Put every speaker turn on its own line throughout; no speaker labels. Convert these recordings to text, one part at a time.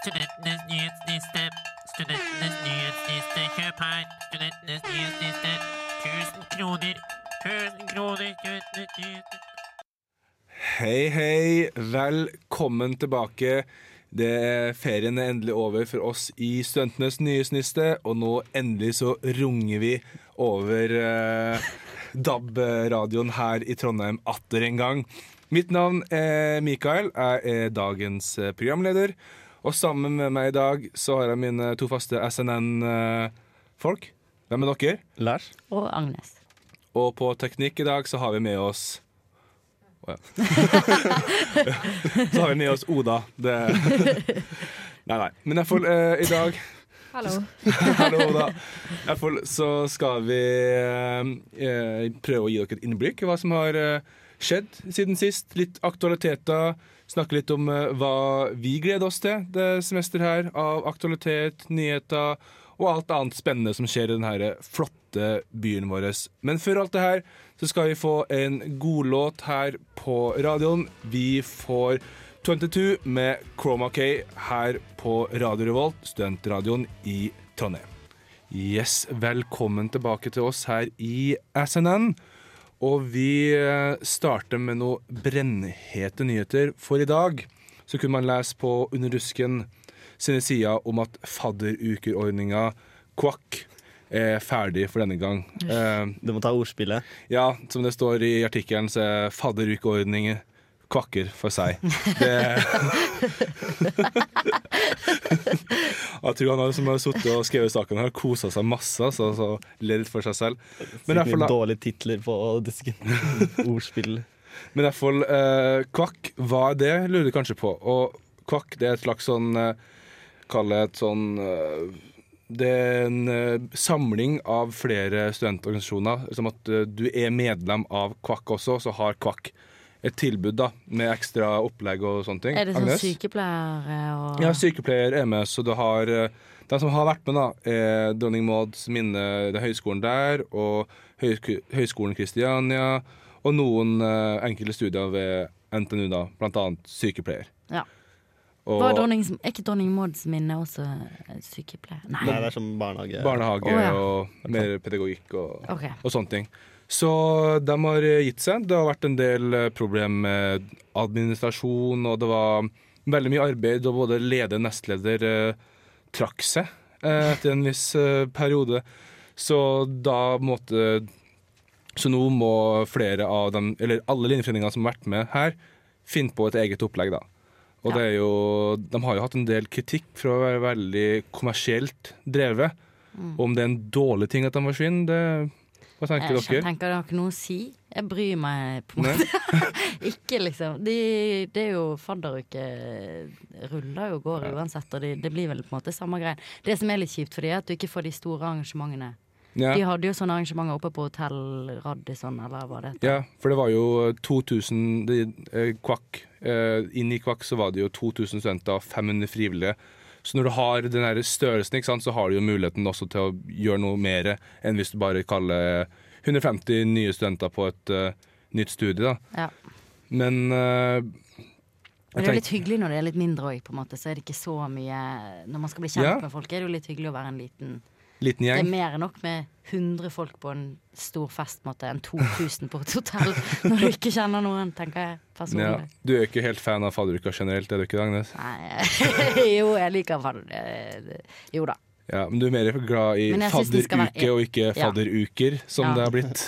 Studentenes nyhetsliste. Studentenes nyhetsliste. Kjøp her. Studentenes nyhetsliste. 1000 kroner. 1000 kroner. Studentenes nyhetsliste.
Hei, hei. Velkommen tilbake. Det er Ferien er endelig over for oss i Studentenes nyhetsniste, og nå endelig så runger vi over eh, DAB-radioen her i Trondheim atter en gang. Mitt navn er Mikael. Jeg er dagens programleder. Og sammen med meg i dag så har jeg mine to faste SNN-folk. Hvem er dere?
Lars?
Og Agnes.
Og på teknikk i dag så har vi med oss Å ja. så har vi med oss Oda. Det Nei, nei. Men i uh, eh, i dag
Hallo.
Hallo, Oda. Iallfall så skal vi eh, prøve å gi dere et innblikk i hva som har uh, skjedd siden sist. Litt aktualiteter. Snakke litt om eh, hva vi gleder oss til det semesteret her av aktualitet, nyheter og alt annet spennende som skjer i denne flotte byen vår. Men før alt det her så skal vi få en godlåt her på radioen. Vi får 22 med Chroma K her på Radio Revolt, studentradioen i Trondheim. Yes, velkommen tilbake til oss her i SNN. Og vi eh, starter med noe brennhete nyheter for i dag. Så kunne man lese på Under rusken sine sider om at fadderukerordninga Kvakk er ferdig for denne gang.
Du må ta ordspillet.
ja, som det står i artikkelen, så er fadderukeordning kvakker for seg. Det Jeg tror han som har sittet og skrevet saken, har kosa seg masse, så, så ler litt for seg selv. Men
mye dårlige titler på disken. Ordspill.
men i hvert fall eh, kvakk, hva er det, lurer du kanskje på. Og kvakk det er et slags sånn eh, Kall det et sånn eh, Det er en eh, samling av flere studentorganisasjoner. Som at du er medlem av Kvakk også, så har Kvakk et tilbud da, med ekstra opplegg og sånne ting.
Er det sånn
Agnes?
sykepleiere og
Ja, sykepleier er med, så du har eh, De som har vært med, da, er Dronning Mauds minne, det høyskolen der, og Høy- Høgskolen Kristiania, og noen eh, enkelte studier ved NTNU, da, blant annet sykepleier.
Ja.
Og
Var dronning, er ikke dronning Mauds minne også sykepleier? Nei.
Nei, det er som barnehage.
barnehage
oh, ja.
og mer pedagogikk og,
okay.
og sånne ting. Så de har gitt seg. Det har vært en del eh, problem med administrasjon, og det var veldig mye arbeid, og både leder og nestleder eh, trakk seg eh, etter en viss eh, periode. Så da måtte Så nå må flere av dem, eller alle linjeforeningene som har vært med her, finne på et eget opplegg, da. Og
Ja.
det jo De har jo hatt en del kritikk for å være veldig kommersielt drevet.
Mm.
Om det er en dårlig ting at de forsvinner, det Hva tenker
Jeg tenker det har ikke noe å si. Jeg bryr meg på en måte ikke, liksom. De, det er jo fadderuke ruller jo og går uansett, og det, det blir vel på en måte samme greien. Det som er litt kjipt for dem, er at du ikke får de store arrangementene.
Ja.
De hadde jo sånne arrangementer oppe på hotell Radisson, eller hva det heter.
ja, for det var jo 2000 de, eh, Kvakk. Eh, inn i Kvakk så var det jo 2000 studenter og 500 frivillige. Så når du har den her størrelsen, sant, så har du jo muligheten også til å gjøre noe mer enn hvis du bare kaller 150 nye studenter på et uh, nytt studie. da.
Ja.
Men uh,
Men det er jo litt hyggelig når det er litt mindre òg, på en måte. Så er det ikke så mye Når man skal bli kjent
Ja.
med folk, er det jo litt hyggelig å være en liten
liten
Det er mer enn nok med 100 folk på en stor fest, måte, enn 2000 på et hotell. Når du ikke kjenner noen, tenker jeg
Ja.
personlig.
Du er ikke helt fan av fadderuka generelt, er du ikke det, Agnes?
Nei, jo, jeg liker fadder... Jo da.
Ja, Men du er mer glad i
skal være-
fadderuke og ikke fadderuker, som
Ja.
det har blitt.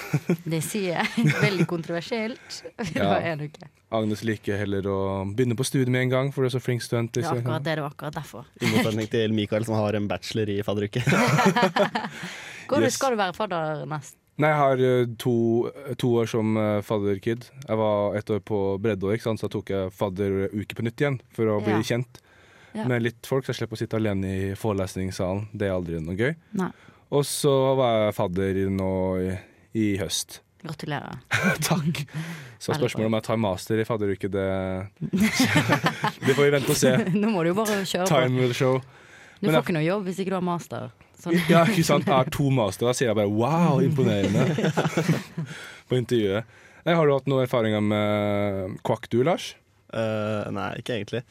Det sier jeg. Veldig kontroversielt. Det
Ja.
var en uke.
Agnes liker heller å begynne på studiet med en gang, for du er så flink student.
Det var
Liksom.
akkurat det, det var akkurat derfor.
I motsetning til Mikael, som har en bachelor i fadderuke.
Går
Yes.
skal du være fadder nest?
Nei, jeg har eh, to, to år som eh, fadderkid. Jeg var et år på breddeår, så da tok jeg fadderuke på nytt igjen for å bli
Ja.
kjent
Ja.
med litt folk, så jeg slipper å sitte alene i forelesningssalen. Det er aldri noe gøy.
Nei.
Og så var jeg fadder nå i, i høst.
Gratulerer.
Takk. Så spørsmålet om jeg tar master i fadderuke, det Det får vi vente og se.
Nå må du jo bare kjøre på.
Time will show.
Du får
jeg-
ikke noe jobb hvis ikke du har master. Sånn.
Ja, ikke sant? Jeg har to master, da sier jeg bare wow, imponerende på intervjuet. Nei, har du hatt noen erfaringer med kvakk du, Lars?
Uh, nei, ikke egentlig.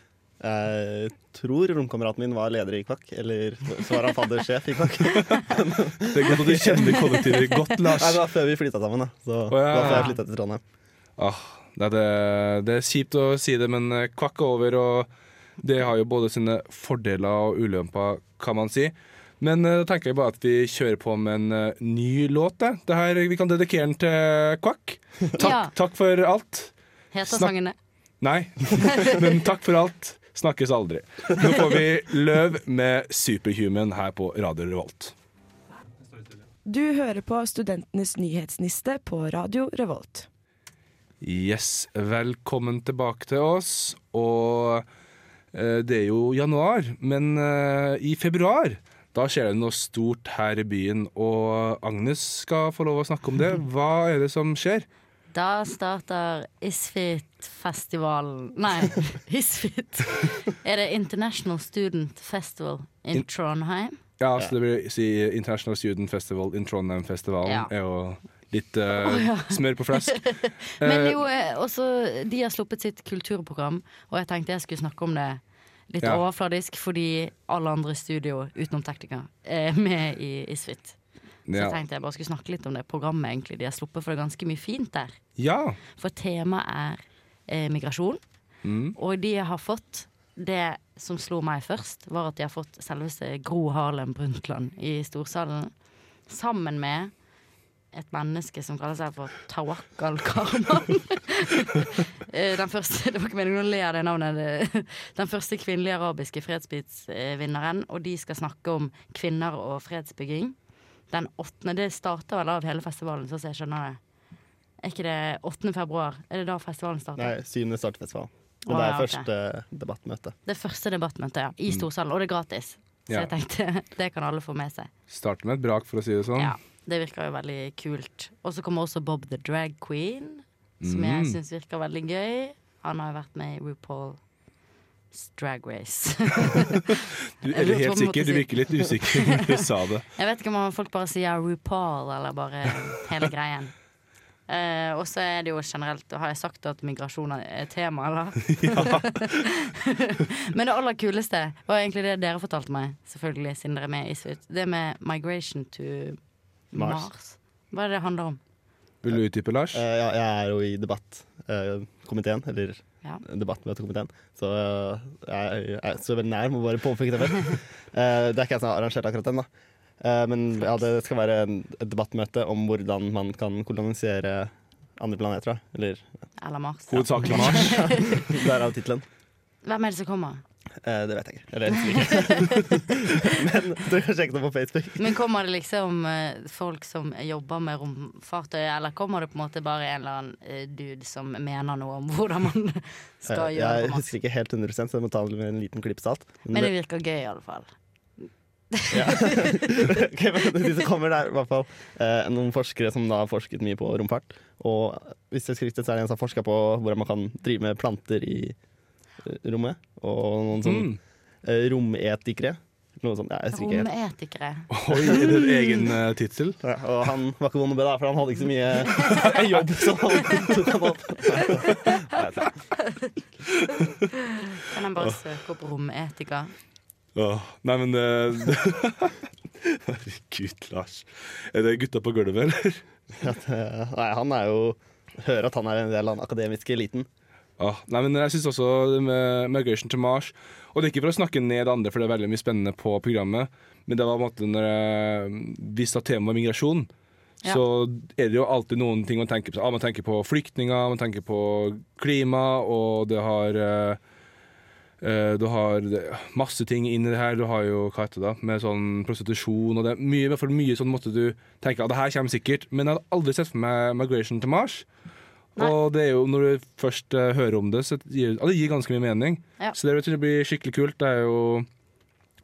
Jeg tror romkameraten min var leder i Kvakk, eller så var han faddersjef i Kvakk.
Det er godt at du kjenner kollektivet godt, Lars.
Nei, det var før vi flytta sammen, da. Så
oh, ja.
før jeg flytta til Trondheim.
Ah, det, er det, det er kjipt å si det, men eh, kvakk er over, og det har jo både sine fordeler og ulemper, kan man si. Men eh, da tenker jeg bare at vi kjører på med en eh, ny låt. Det. Det her, vi kan dedikere den til Kvakk. Takk,
Ja.
takk for alt.
Heter Snak sangene?
Nei, men takk for alt. Snakkes aldri. Nå får vi Løv med Superhuman her på Radio Revolt.
Du hører på Studentenes nyhetsniste på Radio Revolt.
Yes, velkommen tilbake til oss. Og eh, det er jo januar, men eh, i februar da skjer det noe stort her i byen. Og Agnes skal få lov å snakke om det. Hva er det som skjer?
Da starter Isfit-festivalen Nei, Isfit. Er det International Student Festival in
In-
Trondheim?
Ja, så det vil si International Student Festival in Trondheim-festivalen
Ja.
er jo litt eh, smør på flesk.
Men jo, eh, også de har sluppet sitt kulturprogram, og jeg tenkte jeg skulle snakke om det litt
Ja.
overfladisk, fordi alle andre i studio utenom teknikere er med i Isfit. Så
ja.
tenkte jeg bare skulle snakke litt om det programmet egentlig de har sluppet, for det er ganske mye fint der.
ja.
For temaet er eh, migrasjon,
Mm.
og de har fått det som slo meg først, var at de har fått selveste Gro Harlem Brundtland i Storsalen, sammen med et menneske som kaller seg for Tawakal Karman. Eh, Den første, det var ikke meningen å le av det navnet. Den første kvinnelige arabiske fredsprisvinneren, og de skal snakke om kvinner og fredsbygging. Den åttende, Det starter vel av hele festivalen, sånn som jeg skjønner det. Er ikke det 8. februar? Er det da festivalen starter?
Nei, syvende startfestival. Og
Å,
det er
ja, ok.
første debattmøte.
Det første debattmøtet, ja. I Storsalen. Og det er gratis. Så
Ja.
jeg tenkte det kan alle få med seg.
Starter med et brak, for å si det sånn.
Ja, Det virker jo veldig kult. Og så kommer også Bob the Drag Queen, som
Mm.
jeg syns virker veldig gøy. Han har jo vært med i RuPaul's Drag Race.
Du er
lurte
helt sikker, du virker litt usikker når du sa det.
jeg vet ikke om folk bare sier RuPaul eller bare hele greien. Uh, og så er det jo generelt Har jeg sagt at migrasjon er tema, eller? Men det aller kuleste var egentlig det dere fortalte meg, selvfølgelig, siden dere er med i Isfit. Det med migration to Mars.
Mars.
Hva er det det handler om?
Vil du utdype, Lars?
Uh, ja, jeg er jo i debattkomiteen, eller
Ja.
debattmøtekomiteen, så eh, jeg, jeg er så veldig nær, må bare påpeke det først. Eh, det er ikke jeg som har arrangert akkurat den, da. Eh, men ja, det skal være en, et debattmøte om hvordan man kan kolonisere andre planeter, da. Eller
Eller Mars?
Hovedsakelig Mars.
derav tittelen.
Hvem er det som kommer?
Eh, det vet jeg ikke. Jeg husker ikke. Men du kan sjekke det på Facebook.
Men kommer det liksom eh, folk som jobber med romfartøy, eller kommer det på en måte bare en eller annen eh, dude som mener noe om hvordan man skal
uh,
gjøre det
jeg husker ikke helt 100% så jeg må ta det med en liten klype salt.
Men det virker gøy, i alle fall.
Ja. okay, men de som kommer der, i hvert fall eh, noen forskere som da har forsket mye på romfart. Og hvis jeg husker riktig, så er det en som har forska på hvordan man kan drive med planter i eh, rommet. Og noen sånn
Mm.
eh, rometikere. Noe sånt. Ja, jeg ikke.
Rometikere.
Oi, er det en egen uh, tittel?
Ja, og han var ikke vond å be, da, for han hadde ikke så mye jobb. Så han tok han opp.
Kan jeg bare søke opp rometika?
Åh, nei, men det Herregud, Lars. Er det gutta på gulvet, eller?
Ja, det, nei, han er jo Hører at han er en del av den akademiske eliten.
Åh, nei, men jeg syns også med Migration to Mars Og det er ikke for å snakke ned andre, for det er veldig mye spennende på programmet, men det var på en måte når jeg, Hvis temaet tema migrasjon,
Ja.
så er det jo alltid noen ting man tenker på. Ah, man tenker på flyktninger, man tenker på klima, og det har eh, eh, du har masse ting inn i det her. Du har jo hva heter det, med sånn prostitusjon og det mye, i hvert fall mye sånn måte du tenker at det her kommer sikkert. Men jeg hadde aldri sett for meg Migration to Mars.
Nei.
Og det er jo når du først uh, hører om det, så gir ja, det gir ganske mye mening.
Ja.
Så det jeg blir skikkelig kult. Det er jo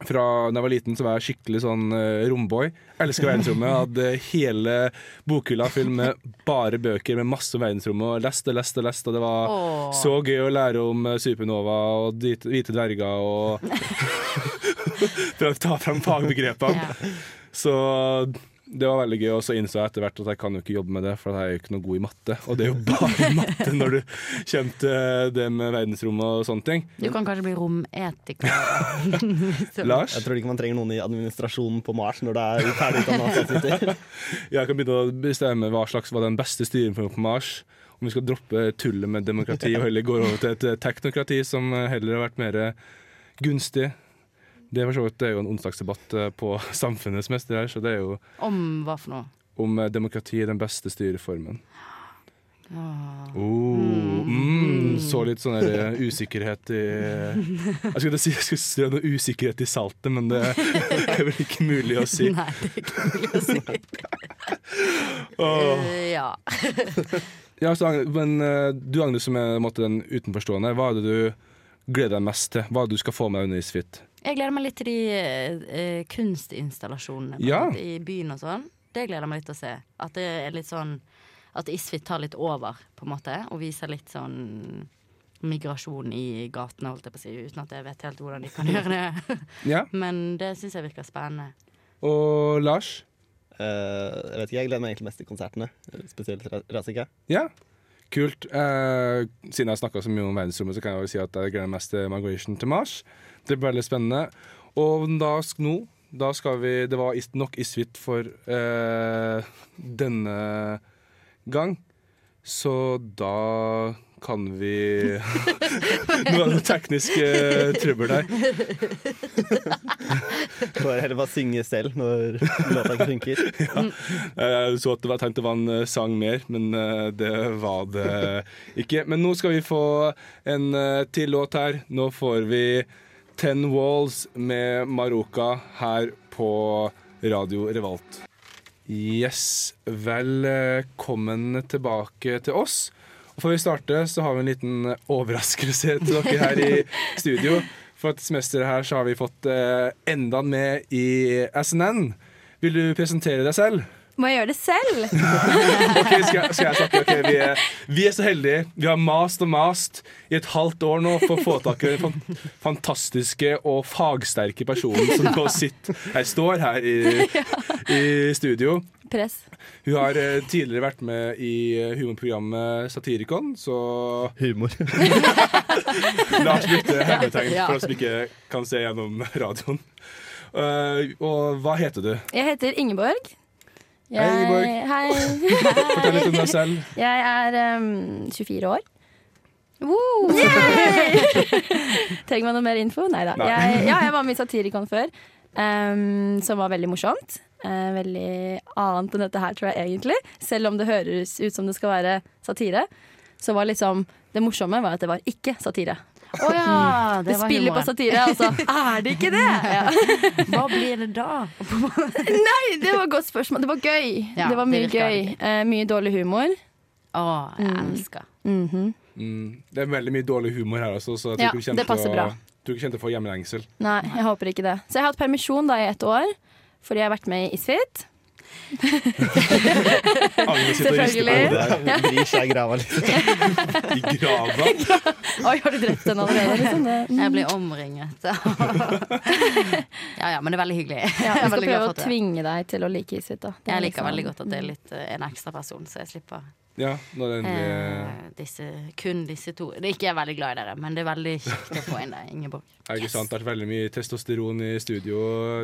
fra da jeg var liten, så var jeg skikkelig sånn uh, romboy. Elsker verdensrommet. Hadde hele bokhylla full med bare bøker med masse om verdensrommet. Og leste, leste, leste. Og det var
Åh.
så gøy å lære om eh, supernova og hvite dverger og For å ta fram fagbegrepene.
Ja.
Så det var veldig gøy, og så innså jeg etter hvert at jeg kan jo ikke jobbe med det, for jeg er jo ikke noe god i matte. Og det er jo bare matte når du kommer til det med verdensrommet og sånne ting.
Du kan kanskje bli rometiker.
Lars,
Jeg tror ikke man trenger noen i administrasjonen på Mars når det er ferdig utdanna
jeg kan begynne å bestemme hva slags var den beste styreformen på Mars. Om vi skal droppe tullet med demokrati og heller gå over til et teknokrati som heller har vært mer gunstig. Det er vidt det er jo en onsdagsdebatt eh, på Samfunnets mester her, så det er jo
Om hva for noe?
om eh, demokrati er den beste styreformen.
Åh.
Oh, mm, så litt sånn der, eh, usikkerhet i Jeg skulle si jeg skulle si noe usikkerhet i saltet, men det er vel ikke mulig å si.
Nei, det er ikke mulig å si. oh. Ja.
Ja, så, men du Agnes som er måte, den utenforstående, hva er det du gleder deg mest til? Hva er det du skal få med deg under Isfit?
Jeg gleder meg litt til de eh, kunstinstallasjonene
Ja.
i byen og sånn. Det gleder jeg meg litt til å se. At det er litt sånn At Isfit tar litt over, på en måte, og viser litt sånn migrasjon i gatene, holdt jeg på å si, uten at jeg vet helt hvordan de kan gjøre det.
Ja,
Men det syns jeg virker spennende.
Og Lars?
Eh, jeg vet ikke, jeg gleder meg egentlig mest til konsertene. Spesielt Ra- Razika.
Ja, kult. Eh, siden jeg har snakka så mye om verdensrommet, så kan jeg jo si at jeg gleder meg mest til Migration til Mars. Det blir veldig spennende. Og da, nå, da skal vi Det var nok nok suite for eh, denne gang. Så da kan vi Nå er det noe teknisk eh, trøbbel her.
Får heller bare synge selv når låta ikke funker.
Jeg så at det var tenkt det var en eh, sang mer, men eh, det var det ikke. Men nå skal vi få en eh, til låt her. Nå får vi Ten Walls med Maroka her på Radio Revolt. Yes, velkommen tilbake til oss. Og Før vi starter, så har vi en liten overraskelse til dere her i studio. For et semester her så har vi fått eh, enda med i SNN. Vil du presentere deg selv?
Må jeg gjøre det selv?
Ok, skal, skal jeg snakke? Okay, vi, er, vi er så heldige. Vi har mast og mast i et halvt år nå for å få tak i den fantastiske og fagsterke personen som nå sitter Jeg står her i, i studio.
Press.
Hun har eh, tidligere vært med i eh, humorprogrammet Satirikon, så
Humor.
Lars brukte hermetegn
hemmetegn
for oss som ikke kan se gjennom radioen. Uh, og hva heter du?
Jeg heter Ingeborg. Jeg,
Hei, Ingeborg.
Hei.
Fortell litt om deg selv.
Jeg er um, 24 år. Wow. Trenger man noe mer info? Neida.
da.
Jeg, ja, jeg var med i Satirikon før, um, som var veldig morsomt. Uh, veldig annet enn dette her, tror jeg egentlig. Selv om det høres ut som det skal være satire. Så var liksom det morsomme var at det var ikke satire.
Å ja!
Det,
Det var
spiller på satire, altså. Er det ikke det? Ja.
Hva blir det da?
Nei, det var et godt spørsmål. Det var gøy.
Ja,
det var mye
det
gøy. Eh, mye dårlig humor.
Å, jeg
Mm.
elsker.
-hmm.
Mm, det er veldig mye dårlig humor her også, så jeg tror
Ja,
ikke du
det passer
å,
bra.
tror ikke du kommer til å få hjemlengsel.
Nei, jeg håper ikke det. Så jeg har hatt permisjon da i ett år, fordi jeg har vært med i Isfit.
Agnes sitter og rister på
Selvfølgelig.
Vrir seg i grava litt.
I grava.
Oi, har du drept den allerede? Liksom? Mm.
Jeg blir omringet. ja ja, men det er veldig hyggelig.
ja,
er
skal prøve å tvinge deg til å like Isfit.
Jeg liker
liksom-
veldig godt at det er litt eh, en ekstra person, så jeg slipper
Ja, når det endelig
eh, disse, kun disse to. Det er ikke jeg veldig glad i dere, men det er veldig kjekt å få inn deg, Ingeborg.
er ikke sant, det har vært veldig mye testosteron i studio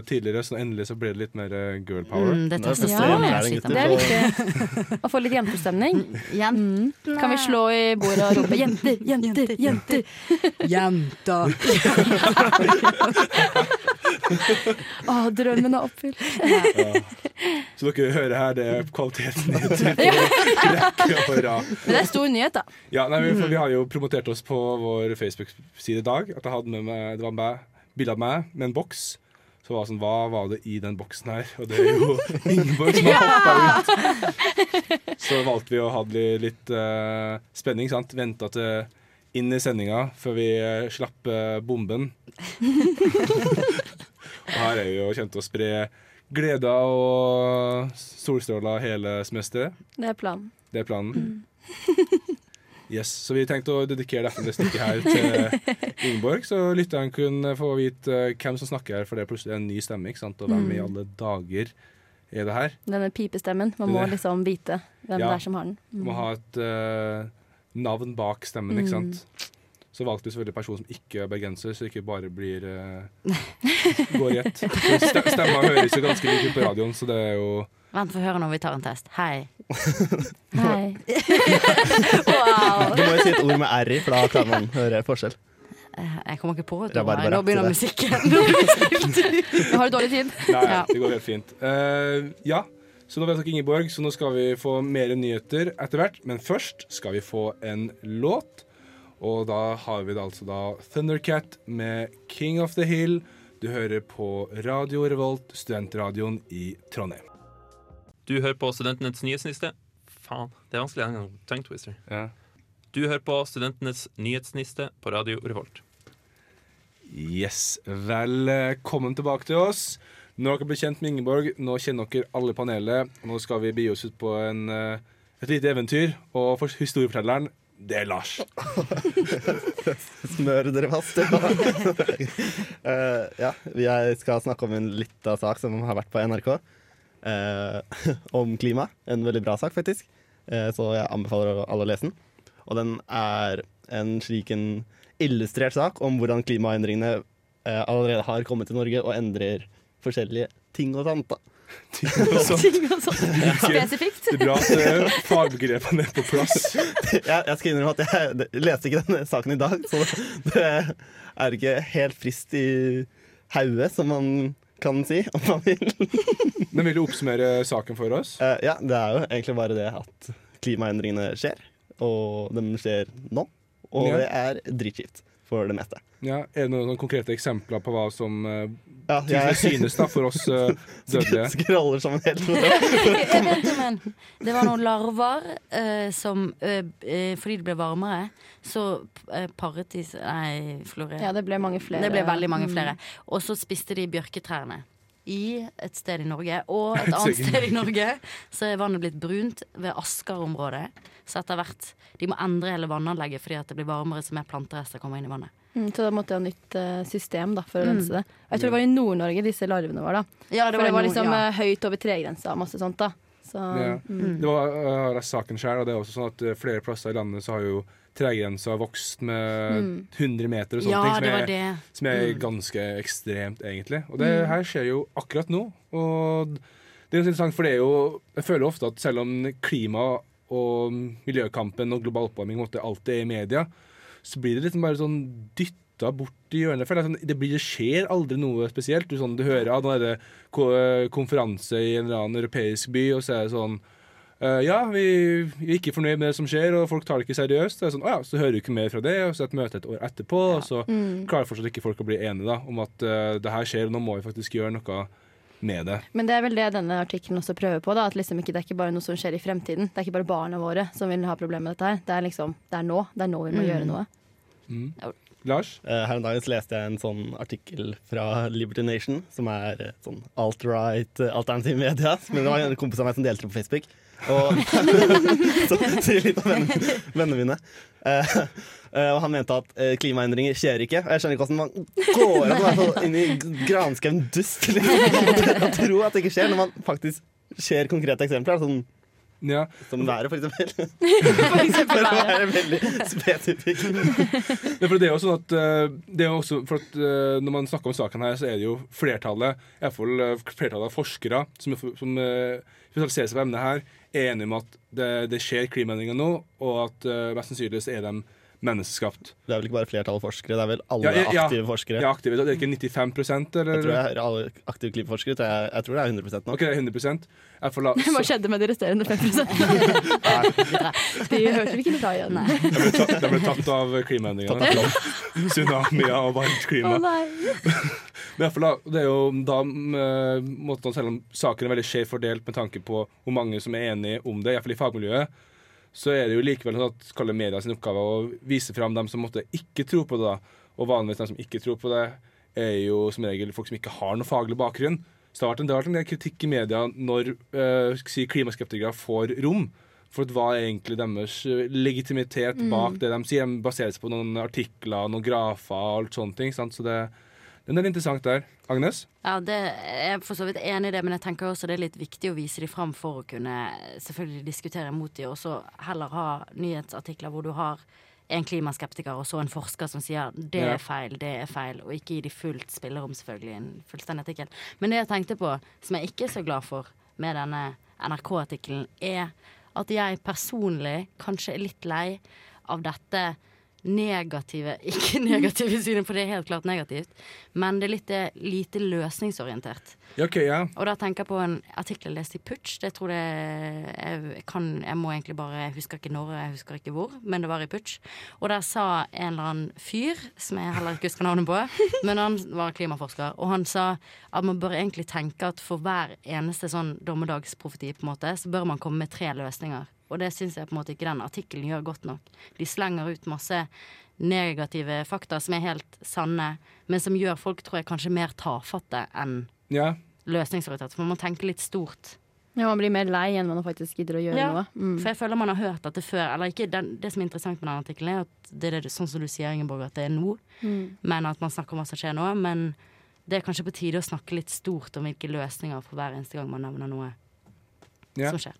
tidligere, så endelig så ble det litt mer eh, girl power.
Mm, det
er
Ja. Det er viktig å få litt jentestemning.
Jentene.
Mm. Kan vi slå i bordet og rope 'jenter, jenter, jenter'?
Jenta.
Å, drømmen er oppfylt.
Så dere hører her, det er kvaliteten i.
Men det er stor nyhet, da.
Ja, nei, for vi har jo promotert oss på vår Facebook-side i dag. At jeg hadde med meg, det var meg, bilde av meg med en boks. Så var det sånn, hva var det i den boksen her? Og det er jo Ingeborg som har hoppa ut. Så valgte vi å ha litt, litt uh, spenning. sant? Venta til inn i sendinga før vi eh, slapp uh, bomben. og her er vi jo kjent å spre gleder og solstråler hele semesteret.
Det er planen.
Det er planen. Yes, Så vi tenkte å dedikere dette det stikket her til Ingeborg, så lytteren kunne få vite eh, hvem som snakker her, for det er plutselig en ny stemme. ikke sant? Og hvem i alle dager er det her?
Denne pipestemmen. Man må liksom vite hvem
Ja.
det er som har den.
Du må ha et uh, navn bak stemmen, ikke sant? Så valgte vi selvfølgelig en person som ikke er bergenser, så det ikke bare blir uh, går i ett. Stemma høres jo ganske lik ut på radioen, så det er jo
Vent, få høre når vi tar en test. Hei.
Hei.
Du må jo si et ord med r i, for da kan man høre forskjell.
Eh, Jeg kommer ikke på et ord. Nå begynner
si
musikken.
Nå har du dårlig tid.
Nei,
Ja.
det går helt fint. Uh, ja, så nå dere Ingeborg, så nå skal vi få mer nyheter etter hvert. Men først skal vi få en låt. Og da har vi da altså da Thundercat med 'King of the Hill'. Du hører på Radio Revolt, studentradioen i Trondheim.
Du hører på Studentenes nyhetsniste. Faen, det er vanskelig en gang. Tongue twister.
Ja.
Du hører på Studentenes nyhetsniste på Radio Revolt.
Yes, velkommen tilbake til oss. Nå har dere blitt kjent med Ingeborg, nå kjenner dere alle panelet. Nå skal vi begi oss ut på en, eh, et lite eventyr. Og for historiefortelleren, det er Lars.
Smør dere fast. Eh, ja, jeg skal snakke om en lita sak som har vært på NRK. Uh, om klima. En veldig bra sak, faktisk. Uh, så jeg anbefaler alle å lese den. Og den er en slik en illustrert sak om hvordan klimaendringene allerede har kommet til Norge og endrer forskjellige ting og sånt. da.
Så
Ting og sånt. Spesifikt.
det er bra at eh, fagbegrepene er på plass.
jeg, jeg skal innrømme at jeg det- leste ikke denne saken i dag, så det er ikke helt frist i hodet, som man kan si, om man vil.
Men vil du oppsummere saken for oss?
Uh, ja, det er jo egentlig bare det at klimaendringene skjer, og de skjer nå. Og
Ja.
det er dritkjipt for det meste.
Ja, er det noen, konkrete eksempler på hva som uh,
Ja, jeg
synes da for oss uh, dødelige?
Skraller som en helt
Jeg vet om en. Det var noen larver uh, som eh, eh, Fordi det ble varmere, så eh, paret de Nei, florerte.
Ja, det ble mange flere.
Det ble veldig mange
Mm.
flere. Og så spiste de bjørketrærne. I et sted i Norge. Og et annet sted i Norge så er vannet blitt brunt ved Asker-området. Så etter hvert De må endre hele vannanlegget fordi at det blir varmere så mer planterester kommer inn i vannet.
Mm, så da måtte de ha nytt eh, system da, for å
Mm.
rense det. Jeg tror det var i Nord-Norge disse larvene var. da
Ja,
For det var liksom
ja.
eh, høyt over tregrensa og masse sånt. da Så
Ja.
mm.
Det var uh, saken selv, og det er også sånn at flere plasser i landet så har jo tregrensa vokst med
Mm.
100 meter og sånne
Ja,
ting. Som er,
det.
som er
Mm.
ganske ekstremt, egentlig. Og det
Mm.
her skjer jo akkurat nå. Og det er jo interessant, for det er jo Jeg føler ofte at selv om klima og miljøkampen og global oppvarming alltid er i media, så blir det liksom bare sånn dytta bort i hjørnet. For det, sånn, det, blir, det skjer aldri noe spesielt. Du, sånn, du hører av nå er konferanse i en eller annen europeisk by, og så er det sånn uh, ja, vi, vi er ikke fornøyd med det som skjer, og folk tar det ikke seriøst. Det er sånn, å ja, Så hører du ikke mer fra det, og så er det et møte et år etterpå, og så
Mm.
klarer fortsatt ikke folk å bli enige da, om at uh, det her skjer, og nå må vi faktisk gjøre noe med det.
Men det er vel det denne artikkelen også prøver på. da At liksom ikke, Det er ikke bare noe som skjer i fremtiden. Det er ikke bare barna våre som vil ha problemer med dette her. Det er liksom, det er nå. Det er nå vi må
Mm.
gjøre noe.
Mm. Lars?
Eh, Her om dagen så leste jeg en sånn artikkel fra Liberty Nation, som er sånn alt-right, eh, alternativ media. Men det var en kompis av meg som delte det på Facebook. Og så sier litt om vennene, vennene mine. Eh, eh, og han mente at eh, klimaendringer skjer ikke. Og jeg skjønner ikke hvordan man går an inn i granskauen dust liksom, og tro at det ikke skjer, når man faktisk ser konkrete eksempler. Sånn,
Ja.
som været, for eksempel.
For eksempel
For å være veldig spesifikk.
Ja, for det er jo sånn at eh, det er også, for at eh, Når man snakker om saken her, så er det jo flertallet i hvert fall eh, flertallet av forskere som, som spesialiserer seg på emnet her, er enige om at det, det skjer klimaendringer nå, og at mest sannsynlig så er de menneskeskapt.
Det er vel ikke bare flertall forskere, det er vel alle
Ja, ja, ja.
aktive forskere.
Ja, aktive, det er ikke 95 eller?
Jeg tror jeg alle aktive klimaforskere. Jeg, jeg tror det er 100 nå.
Ok, det er 100 Jeg får la,
Hva skjedde med de resterende 5 De hørte vi ikke noe igjen.
Nei.
de, ble tatt, de ble tatt av klimaendringene. Tsunamier og varmt klima. Hvert fall det er jo da eh, måten, Selv om saken er veldig skjevt fordelt med tanke på hvor mange som er enige om det, iallfall i fagmiljøet, så er det jo likevel sånn at kaller media sin oppgave å vise fram dem som måtte ikke tro på det. da. Og vanligvis dem som ikke tror på det, er jo som regel folk som ikke har noe faglig bakgrunn. Så det har vært en, vært en del kritikk i media når øh, si, klimaskeptikere får rom. For hva er egentlig deres eh, legitimitet bak det de sier? De baserer seg på noen artikler, noen grafer og alt sånne ting. Sant? Så det, Den er interessant der. Agnes?
Ja, det, Jeg er for så vidt enig i det, men jeg tenker også det er litt viktig å vise dem fram for å kunne selvfølgelig diskutere mot dem, og så heller ha nyhetsartikler hvor du har en klimaskeptiker og så en forsker som sier det er feil, det er feil, og ikke gi de fullt spillerom, selvfølgelig, en fullstendig artikkel. Men det jeg tenkte på, som jeg ikke er så glad for med denne NRK-artikkelen, er at jeg personlig kanskje er litt lei av dette negative Ikke negative synet, for det er helt klart negativt, men det er litt eh, lite løsningsorientert.
Okay, ja.
Og da tenker jeg på en artikkel jeg leste i Putsch. Det tror jeg jeg kan Jeg må egentlig bare Jeg husker ikke når, jeg husker ikke hvor, men det var i Putsch. Og der sa en eller annen fyr, som jeg heller ikke husker navnet på, men han var klimaforsker, og han sa at man bør egentlig tenke at for hver eneste sånn dommedagsprofeti, på en måte, så bør man komme med tre løsninger. Og det syns jeg på en måte ikke den artikkelen gjør godt nok. De slenger ut masse negative fakta som er helt sanne, men som gjør folk, tror jeg, kanskje mer tafatte enn
ja.
løsningsorientert. For man må tenke litt stort.
Ja, man blir mer lei enn man faktisk gidder å gjøre
Ja,
noe. Mm.
For jeg føler man har hørt dette før. Eller ikke, den, det som er interessant med den artikkelen, er at det er det, sånn som du sier, Ingeborg, at det er nå.
Mm.
Men at man snakker om hva som skjer nå. Men det er kanskje på tide å snakke litt stort om hvilke løsninger for hver eneste gang man nevner noe
Ja.
som skjer.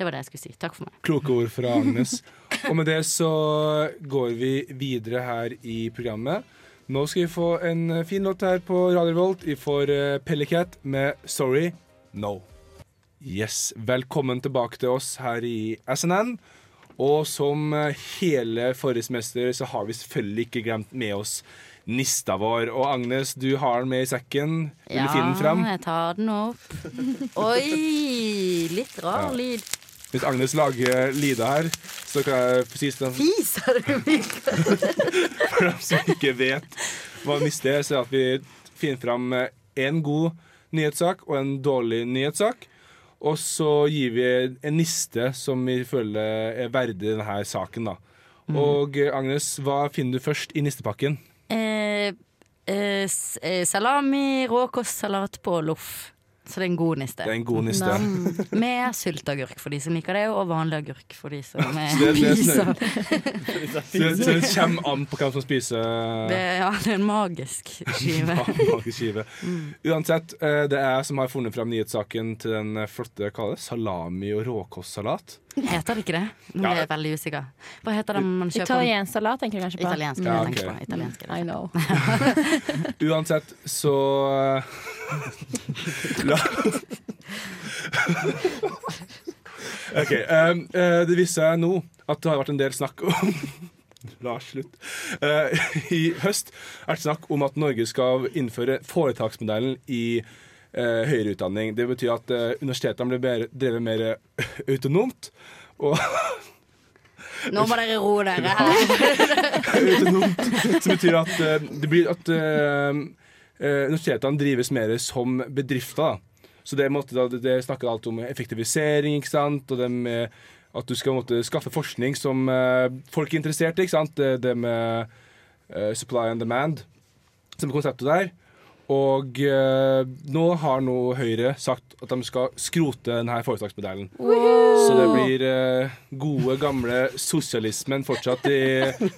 Det var det jeg skulle si. Takk for meg.
Kloke ord fra Agnes. Og med det så går vi videre her i programmet. Nå skal vi få en fin låt her på Radio Volt. Vi får eh, Pellecat med 'Sorry No'. Yes, Velkommen tilbake til oss her i SNN. Og som eh, hele forrige semester så har vi selvfølgelig ikke glemt med oss nista vår. Og Agnes, du har den med i sekken. Vil du finne den frem?
jeg tar den opp. Oi! Litt rar
Ja.
lyd.
Hvis Agnes lager lyder her, så kan jeg presis den
Fiser du, Mikael?
For dem som ikke vet hva NIST er, så er at vi finner fram en god nyhetssak og en dårlig nyhetssak. Og så gir vi en niste som vi føler er verdig denne saken. da. Og eh, Agnes, hva finner du først i nistepakken?
Eh, eh, eh, salami, råkostsalat på loff. Så det er en god niste.
Det er en god niste.
Nam.
Med sylteagurk for de som liker det, og vanlig agurk for de som er
Så det- det er
spiser.
Så, så det kommer an på hvem som spiser
Det, ja, det er en magisk skive.
magisk skive. Uansett, eh, det er jeg som har funnet fram nyhetssaken til den eh, flotte hva det, salami- og råkostsalat.
Heter det ikke det? Nå er jeg veldig usikker. Hva heter det man kjøper?
Italiensk salat tenker jeg kanskje på.
Italiensk.
Ja,
jeg tenker på. Italiensk.
I know.
Uansett, så eh, La OK. um, uh, det viser seg nå at det har vært en del snakk om Lars, slutt. Uh, I høst er det snakk om at Norge skal innføre foretaksmodellen i uh, høyere utdanning. Det betyr at universitetene blir mer, drevet mer autonomt. Og
Nå må dere roe dere.
autonomt, som betyr at det blir at universitetene drives mer som bedrifter. Da. Så det, da, det- snakker alt om effektivisering, ikke sant? og det med at du skal måtte, skaffe forskning som eh, folk er interessert i. Ikke sant? Det, det med eh, supply and demand, som er konseptet der. Og eh, nå har nå Høyre sagt at de skal skrote denne foretaksmodellen. Så det blir eh, gode, gamle sosialismen fortsatt i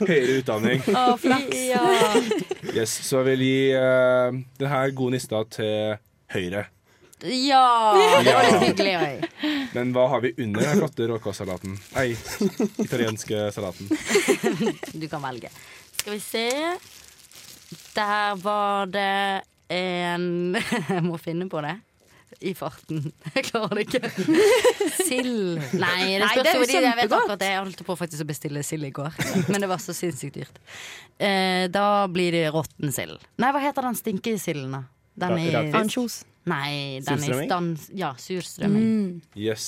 høyere utdanning.
Å, flaks.
Ja.
Yes, så jeg vil gi eh, denne gode nista til Høyre.
ja, det var litt hyggelig.
Men hva har vi under den flotte råkostsalaten? Nei, italienske salaten.
Du kan velge. Skal vi se. Der var det en Jeg må finne på det. I farten. Jeg klarer det ikke. Sild. Nei, det
Nei,
spørs
det er
jo jeg vet akkurat det. Jeg holdt på faktisk å bestille sild i går, men det var så sinnssykt dyrt. Eh, da blir det råtten sild. Nei, hva heter den stinkesilden, da? Den
er
i?
Ansjos.
Nei, den i
Surstrømming?
stans... Ja, surstrømming.
Mm.
Yes.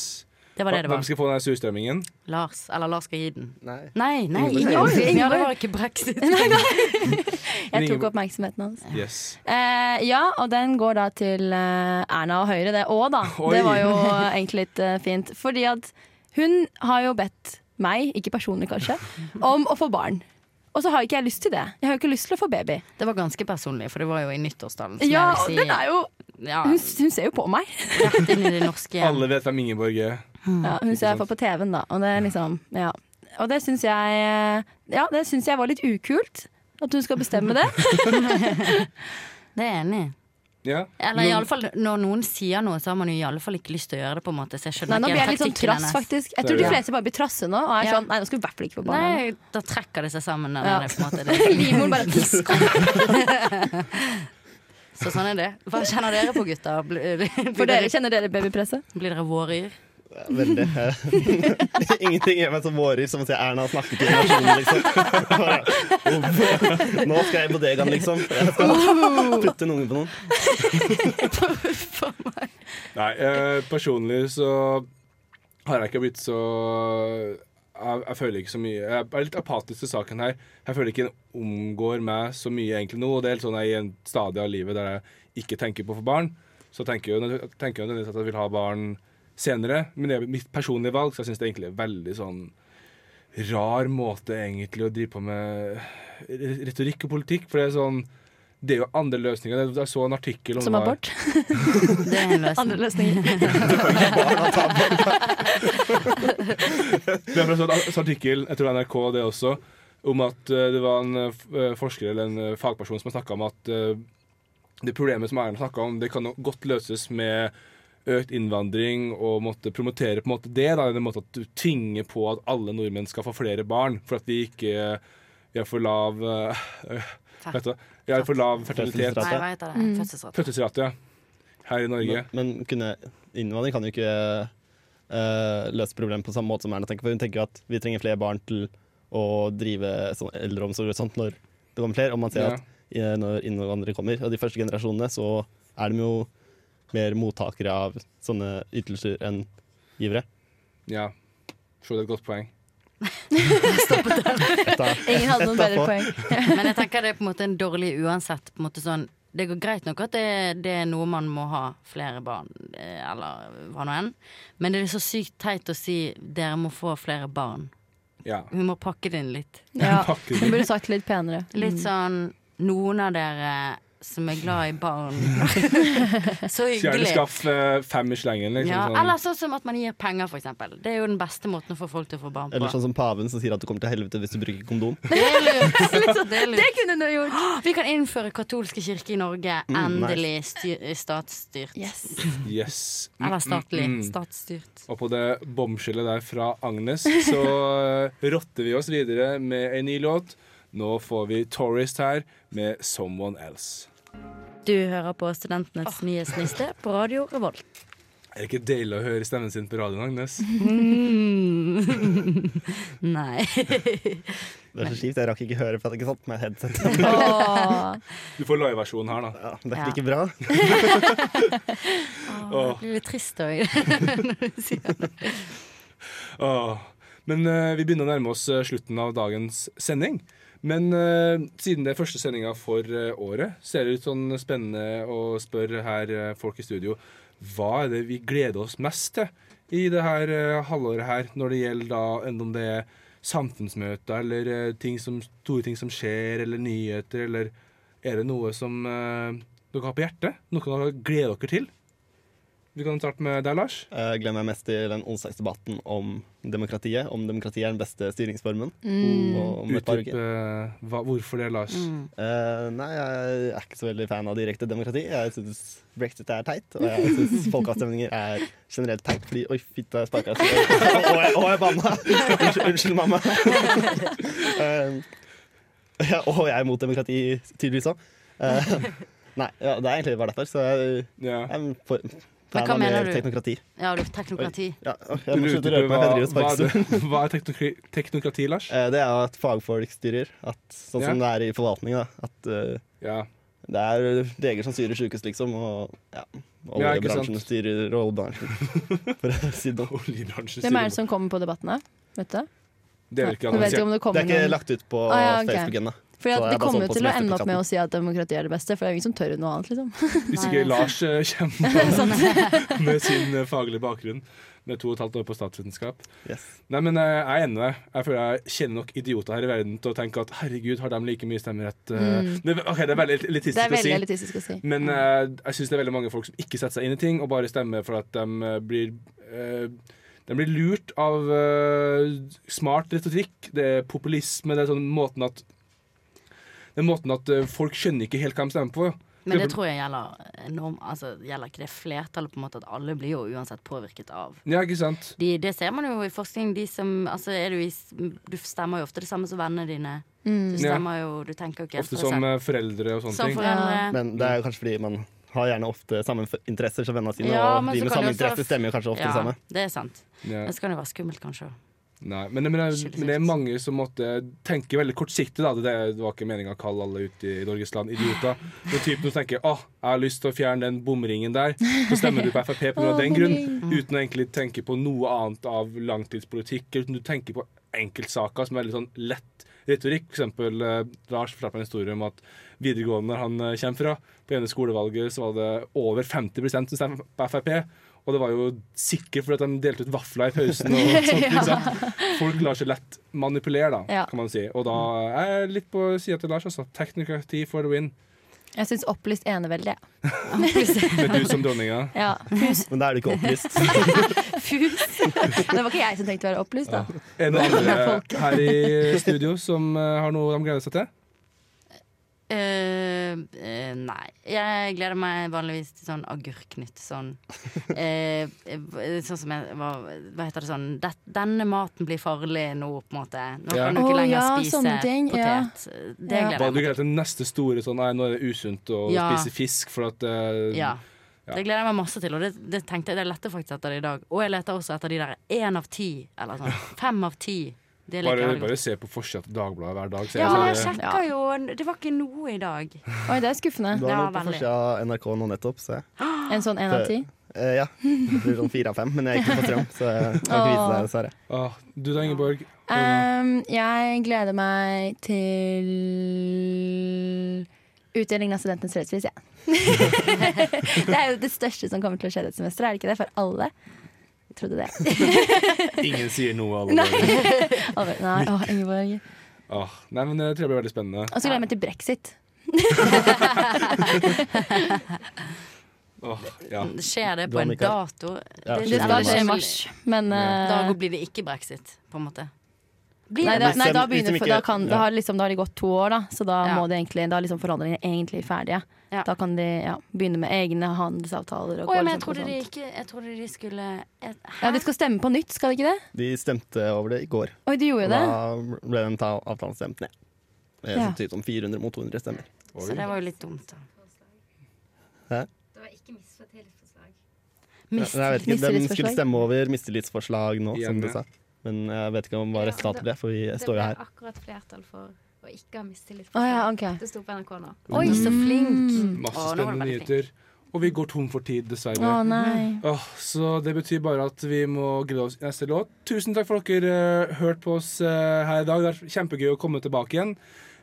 Det var det det
Hvem skal få den surstrømmingen?
Lars. Eller Lars skal gi den.
Nei.
Nei, nei,
Ingeborg.
Ja, det var ikke brexit.
Jeg tok oppmerksomheten hans.
Yes.
Uh, ja, og den går da til eh, Erna og Høyre, det òg, da.
Oi.
Det var jo egentlig litt uh, fint. Fordi at hun har jo bedt meg, ikke personlig kanskje, om å få barn. Og så har ikke jeg lyst til det. Jeg har jo ikke lyst til å få baby.
Det var ganske personlig, for det var jo i nyttårstalen.
Ja,
si,
den er jo
ja,
Hun, hun ser jo på meg.
rett inn i det norske.
Alle vet hvem Ingeborg er.
Ja, hun ser jeg på på TV-en, da. Og det er liksom Ja. Og det syns jeg Ja, det syns jeg var litt ukult. At hun skal bestemme det.
Det er jeg enig i.
Ja.
Eller i alle fall, når noen sier noe, så har man jo i alle fall ikke lyst til å gjøre det. på en måte Så jeg skjønner
Nei, nå blir jeg litt sånn trass,
hennes.
faktisk. Jeg tror de fleste bare blir trasse nå. Og er
Ja.
sånn Nei, nå skal vi i hvert fall ikke på barna.
Nei, da trekker det seg sammen.
Ja.
det.
Livmoren bare
Så sånn er det. Hva kjenner dere på, gutter? Blir, blir,
For dere
dere,
kjenner dere babypresset?
blir dere våryr?
Veldig. Ingenting gjør meg så vårer som å se Erna snakke til nasjonen, liksom. Nå skal jeg i bodegaen, liksom. Jeg skal putte en unge på noen.
Nei, eh, personlig så har jeg ikke blitt så jeg, jeg føler ikke så mye Jeg er litt apatisk til saken her. Jeg føler ikke den omgår meg så mye egentlig nå. Og det er helt sånn jeg er i en stadie av livet der jeg ikke tenker på å få barn. Så tenker jeg jo tenker jeg nødvendigvis at jeg vil ha barn senere. Men det er mitt personlige valg, så jeg syns det egentlig er veldig sånn rar måte egentlig å drive på med retorikk og politikk. For det er sånn Det er jo andre løsninger. Jeg så en artikkel om
Som
det var-
abort?
Det er en
Andre
løsning.
løsninger.
Det er fra en artikkel, jeg tror NRK det også, om at eh, det var en eh, forsker eller en eh, fagperson som har snakka om at det problemet som Erna snakka om, det kan godt løses med økt innvandring og måtte promotere på en måte det. Da, en måte at du tvinger på at alle nordmenn skal få flere barn, for at vi ikke vi har for lav øh, vet du, Vi har for lav fertilitet.
Mm.
Fødselsrate.
Her i Norge.
Men, men kunne, innvandring kan jo ikke øh, løse problemet på samme måte som Erna tenker. For hun tenker at vi trenger flere barn til å drive sånn eldreomsorg og sånt når det kommer flere. Og man ser
Ja.
at eh, når innvandrere kommer, og de første generasjonene, så er de jo mer mottakere av sånne ytelser enn givere.
Ja. Tror det er et godt poeng.
Da,
Ingen hadde noen bedre poeng.
Men jeg tenker det er på en måte en dårlig uansett. På en måte sånn, det går greit nok at det, det er noe man må ha flere barn, eh, eller hva nå enn. Men det er så sykt teit å si 'dere må få flere barn'.
Ja.
Hun må pakke det inn litt.
Ja. Hun burde sagt det litt penere.
Litt sånn Noen av dere som er glad i barn. så hyggelig.
skaffe eh, fem i slengen. Liksom,
Ja,
sånn.
eller sånn som at man gir penger, for eksempel. Det er jo den beste måten å få folk til å få barn på.
eller sånn som paven som sier at du kommer til helvete hvis du bruker kondom.
Det er lurt. Det er lurt.
Det kunne du gjort!
Vi kan innføre katolske kirke i Norge.
Mm,
Endelig styr, statsstyrt.
Yes.
Yes.
Eller statlig.
mm, mm.
Statsstyrt.
Og på det bomskillet der fra Agnes så eh, rotter vi oss videre med en ny låt. Nå får vi Tourist her med 'Someone Else'.
Du hører på Studentenes nyhetsliste på Radio Revolt.
Er det ikke deilig å høre stemmen sin på radioen, Agnes?
Mm. Nei.
Det er så kjipt. Jeg rakk ikke høre for jeg hadde ikke satt på meg headset.
Åh.
Du får liveversjonen her, da.
Ja, det er
Ja.
ikke bra.
oh, det blir litt trist òg.
Åh. Men uh, vi begynner å nærme oss eh, slutten av dagens sending. Men uh, siden det er første sendinga for uh, året, så er det litt sånn spennende å spørre her uh, folk i studio hva er det vi gleder oss mest til i det her halvåret her, når det gjelder da enten det er samfunnsmøter eller ting som, store ting som skjer, eller nyheter, eller er det noe som dere har på hjertet? Noe dere gleder dere til? Vi kan starte med deg, Lars.
Jeg gleder meg mest til den onsdagsdebatten om demokratiet. Om demokratiet er den beste styringsformen.
Mm.
Utdyp eh, hvorfor det, Lars.
Mm.
Uh, nei, jeg er ikke så veldig fan av direkte demokrati. Jeg syns brexit er teit, og jeg syns folkeavstemninger er generelt teit. Fordi Oi, fitta, jeg sparka. Og jeg, og jeg banna! Unnskyld, unnskyld, mamma. uh, ja, og jeg er mot demokrati, tydeligvis òg. nei, ja, det er egentlig bare derfor. Så jeg, jeg er for,
Men hva mener du?
teknokrati.
Ja, du teknokrati.
Ja, jeg må slutte å røre meg. Jeg driver og
hva, hva,
sparker
er hva er teknokrati, Lars?
Eh, Det er at fagfolk styrer. At, sånn
Ja.
som det er i forvaltning. Da. At eh,
Ja.
det er leger som styrer sykehus, liksom. Og ja, oljebransjen styrer oljebransjen. For å si det sånn.
Hvem er det som kommer på debattene? Vet du?
Det er ikke
Det
er ikke lagt ut på
Ah, ja, okay.
Facebook ennå. Så
Det kommer jo
på
til å ende opp med å si at demokrati er det beste, for det er ingen som tør noe annet. liksom
Hvis ikke Lars eh, kommer med sin eh, faglige bakgrunn med to og et halvt år på statsvitenskap.
Yes.
Nei, men eh, jeg er enig med deg. Jeg føler jeg kjenner nok idioter her i verden til å tenke at herregud, har de like mye stemmerett?
Mm.
Det, ok, det er veldig elitistisk å si.
elitistisk å si.
Men uh, jeg syns det er veldig mange folk som ikke setter seg inn i ting, og bare stemmer for at de blir uh, de blir lurt av uh, smart retorikk. Det er populisme. Det er sånn måten at den måten at eh, folk skjønner ikke helt hva de stemmer på.
Men det tror jeg gjelder enorm, Altså gjelder ikke det flertallet, på en måte, at alle blir jo uansett påvirket av
Ja, ikke sant?
de, Det ser man jo i forskning. De som Altså er du i Du stemmer jo ofte det samme som vennene dine.
Mm.
Du stemmer jo Du tenker jo ikke
Ofte som
selv.
eh, foreldre og sånne
Som
ting.
foreldre.
Men det er jo kanskje fordi man har gjerne ofte samme interesser som vennene sine,
Ja,
og de med samme interesser stemmer jo kanskje ofte
ja,
det samme.
det er sant.
Ja.
Men så kan det være skummelt, kanskje.
Nei, men, men, men, det er mange som måtte tenke veldig kortsiktig. Da. Det, var ikke meninga å kalle alle ute i Norges land idioter. Men typen som tenker åh, jeg har lyst til å fjerne den bomringen der, så stemmer du på Frp pga. den grunn. Uten å egentlig tenke på noe annet av langtidspolitikk. Uten du tenker på enkeltsaker som er litt sånn lett retorikk. For eksempel eh, Lars fortalte meg en historie om at videregående han eh, kommer fra, på ene skolevalget så var det over 50 som stemte på Frp. Og det var jo sikkert fordi at de delte ut vafler i pausen. Og sånt, ikke? Folk lar seg lett manipulere, da,
Ja.
kan man si. Og da er jeg litt på sida til Lars. Altså. Teknokrati for the win.
Jeg syns opplyst enevelde. jeg.
Med du som dronninga.
Ja. Fus.
Men da er du ikke opplyst.
Fus. Det var ikke jeg som tenkte å være opplyst, da.
Er det noen andre her i studio som eh, har noe de gleder seg til?
Eh, uh, nei. Jeg gleder meg vanligvis til sånn agurknytt. Sånn eh, eh, Sånn som jeg hva, hva heter det sånn det, Denne maten blir farlig nå, på en måte. Nå
Ja.
kan du ikke
lenger
lenger
ja,
spise
ting,
potet. ja. Det
Ja.
gleder jeg meg til.
Det neste store sånn Nei, nå er det usunt å
Ja.
spise fisk for at
Ja.
Ja.
Det gleder jeg meg masse til, og det, det tenkte jeg det lette faktisk etter det i dag. Og jeg leter også etter de der én av ti, eller sånn fem av ti. Det
bare, bare se på forsida til Dagbladet hver dag. Så
Ja, men jeg
sjekka
ja. jo Det var ikke noe i dag.
Oi, det er skuffende.
Du har
Ja,
på forsida av NRK nå nettopp, så.
En sånn én av ti.
Eh, ja. Det blir sånn fire av fem, men jeg er ikke på strøm, så jeg kan ikke vise deg, dessverre.
Ah, du da, Ingeborg?
Um, jeg gleder meg til utdeling av Studentenes fredspris, jeg. det er jo det største som kommer til å skje dette semesteret, er det ikke det? For alle. Trodde det.
Ingen sier noe. Alle
Nei.
bare.
Nei, å, Ingeborg.
Åh, nei, men det tror jeg blir veldig spennende.
Og så gleder jeg meg til brexit.
Åh, ja.
Skjer det på en
Mikael.
dato?
Ja,
Det skal skje i
mars.
men
Ja.
eh,
Da blir det ikke brexit, på en måte. Blir
Nei,
det
da, nei, da begynner for da, kan, da, har liksom, da har det gått to år, da. Så da
Ja.
må det egentlig Da er liksom forhandlingene egentlig ferdige.
Ja.
Da kan de ja, begynne med egne handelsavtaler. Og
Å, ja, men jeg trodde, de
sånt.
ikke, jeg trodde de skulle et,
Ja, De skal stemme på nytt, skal de ikke det?
De stemte over det i går,
Oi, de gjorde
og
det?
da ble den avtalen stemt ned. Det
Ja.
er sånn som 400 mot 200 stemmer.
Så det var jo litt dumt. da.
Hæ?
Det var ikke mistillitsforslag.
Ja,
Mist-
jeg vet De skulle stemme over mistillitsforslag nå, som du sa. Men jeg vet ikke om hva
Ja,
resultatet ble, for vi
Det
står jo her.
Det ble akkurat flertall for å ikke ha mistillit.
Å ja, okay.
Det sto på NRK nå.
Oi, så flink!
Mm.
Masse spennende nyheter. Og vi går tom for tid, dessverre.
Å nei.
Oh, så det betyr bare at vi må glede oss til neste låt. Tusen takk for at dere uh, hørte på oss uh, her i dag. Det er kjempegøy å komme tilbake igjen.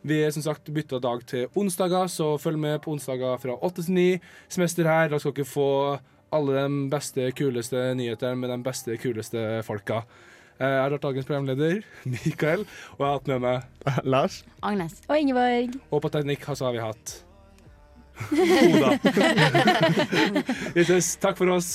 Vi er som sagt bytta dag til onsdager, så følg med på onsdager fra åtte til ni. Semester her. Da skal dere få alle de beste, kuleste nyhetene med de beste, kuleste folka. Eh, Jeg har vært dagens programleder, Mikael, og jeg har hatt med meg
Lars?
Agnes.
Og Ingeborg.
Og på teknikk så har vi hatt Oda. Vi ses. Takk for oss.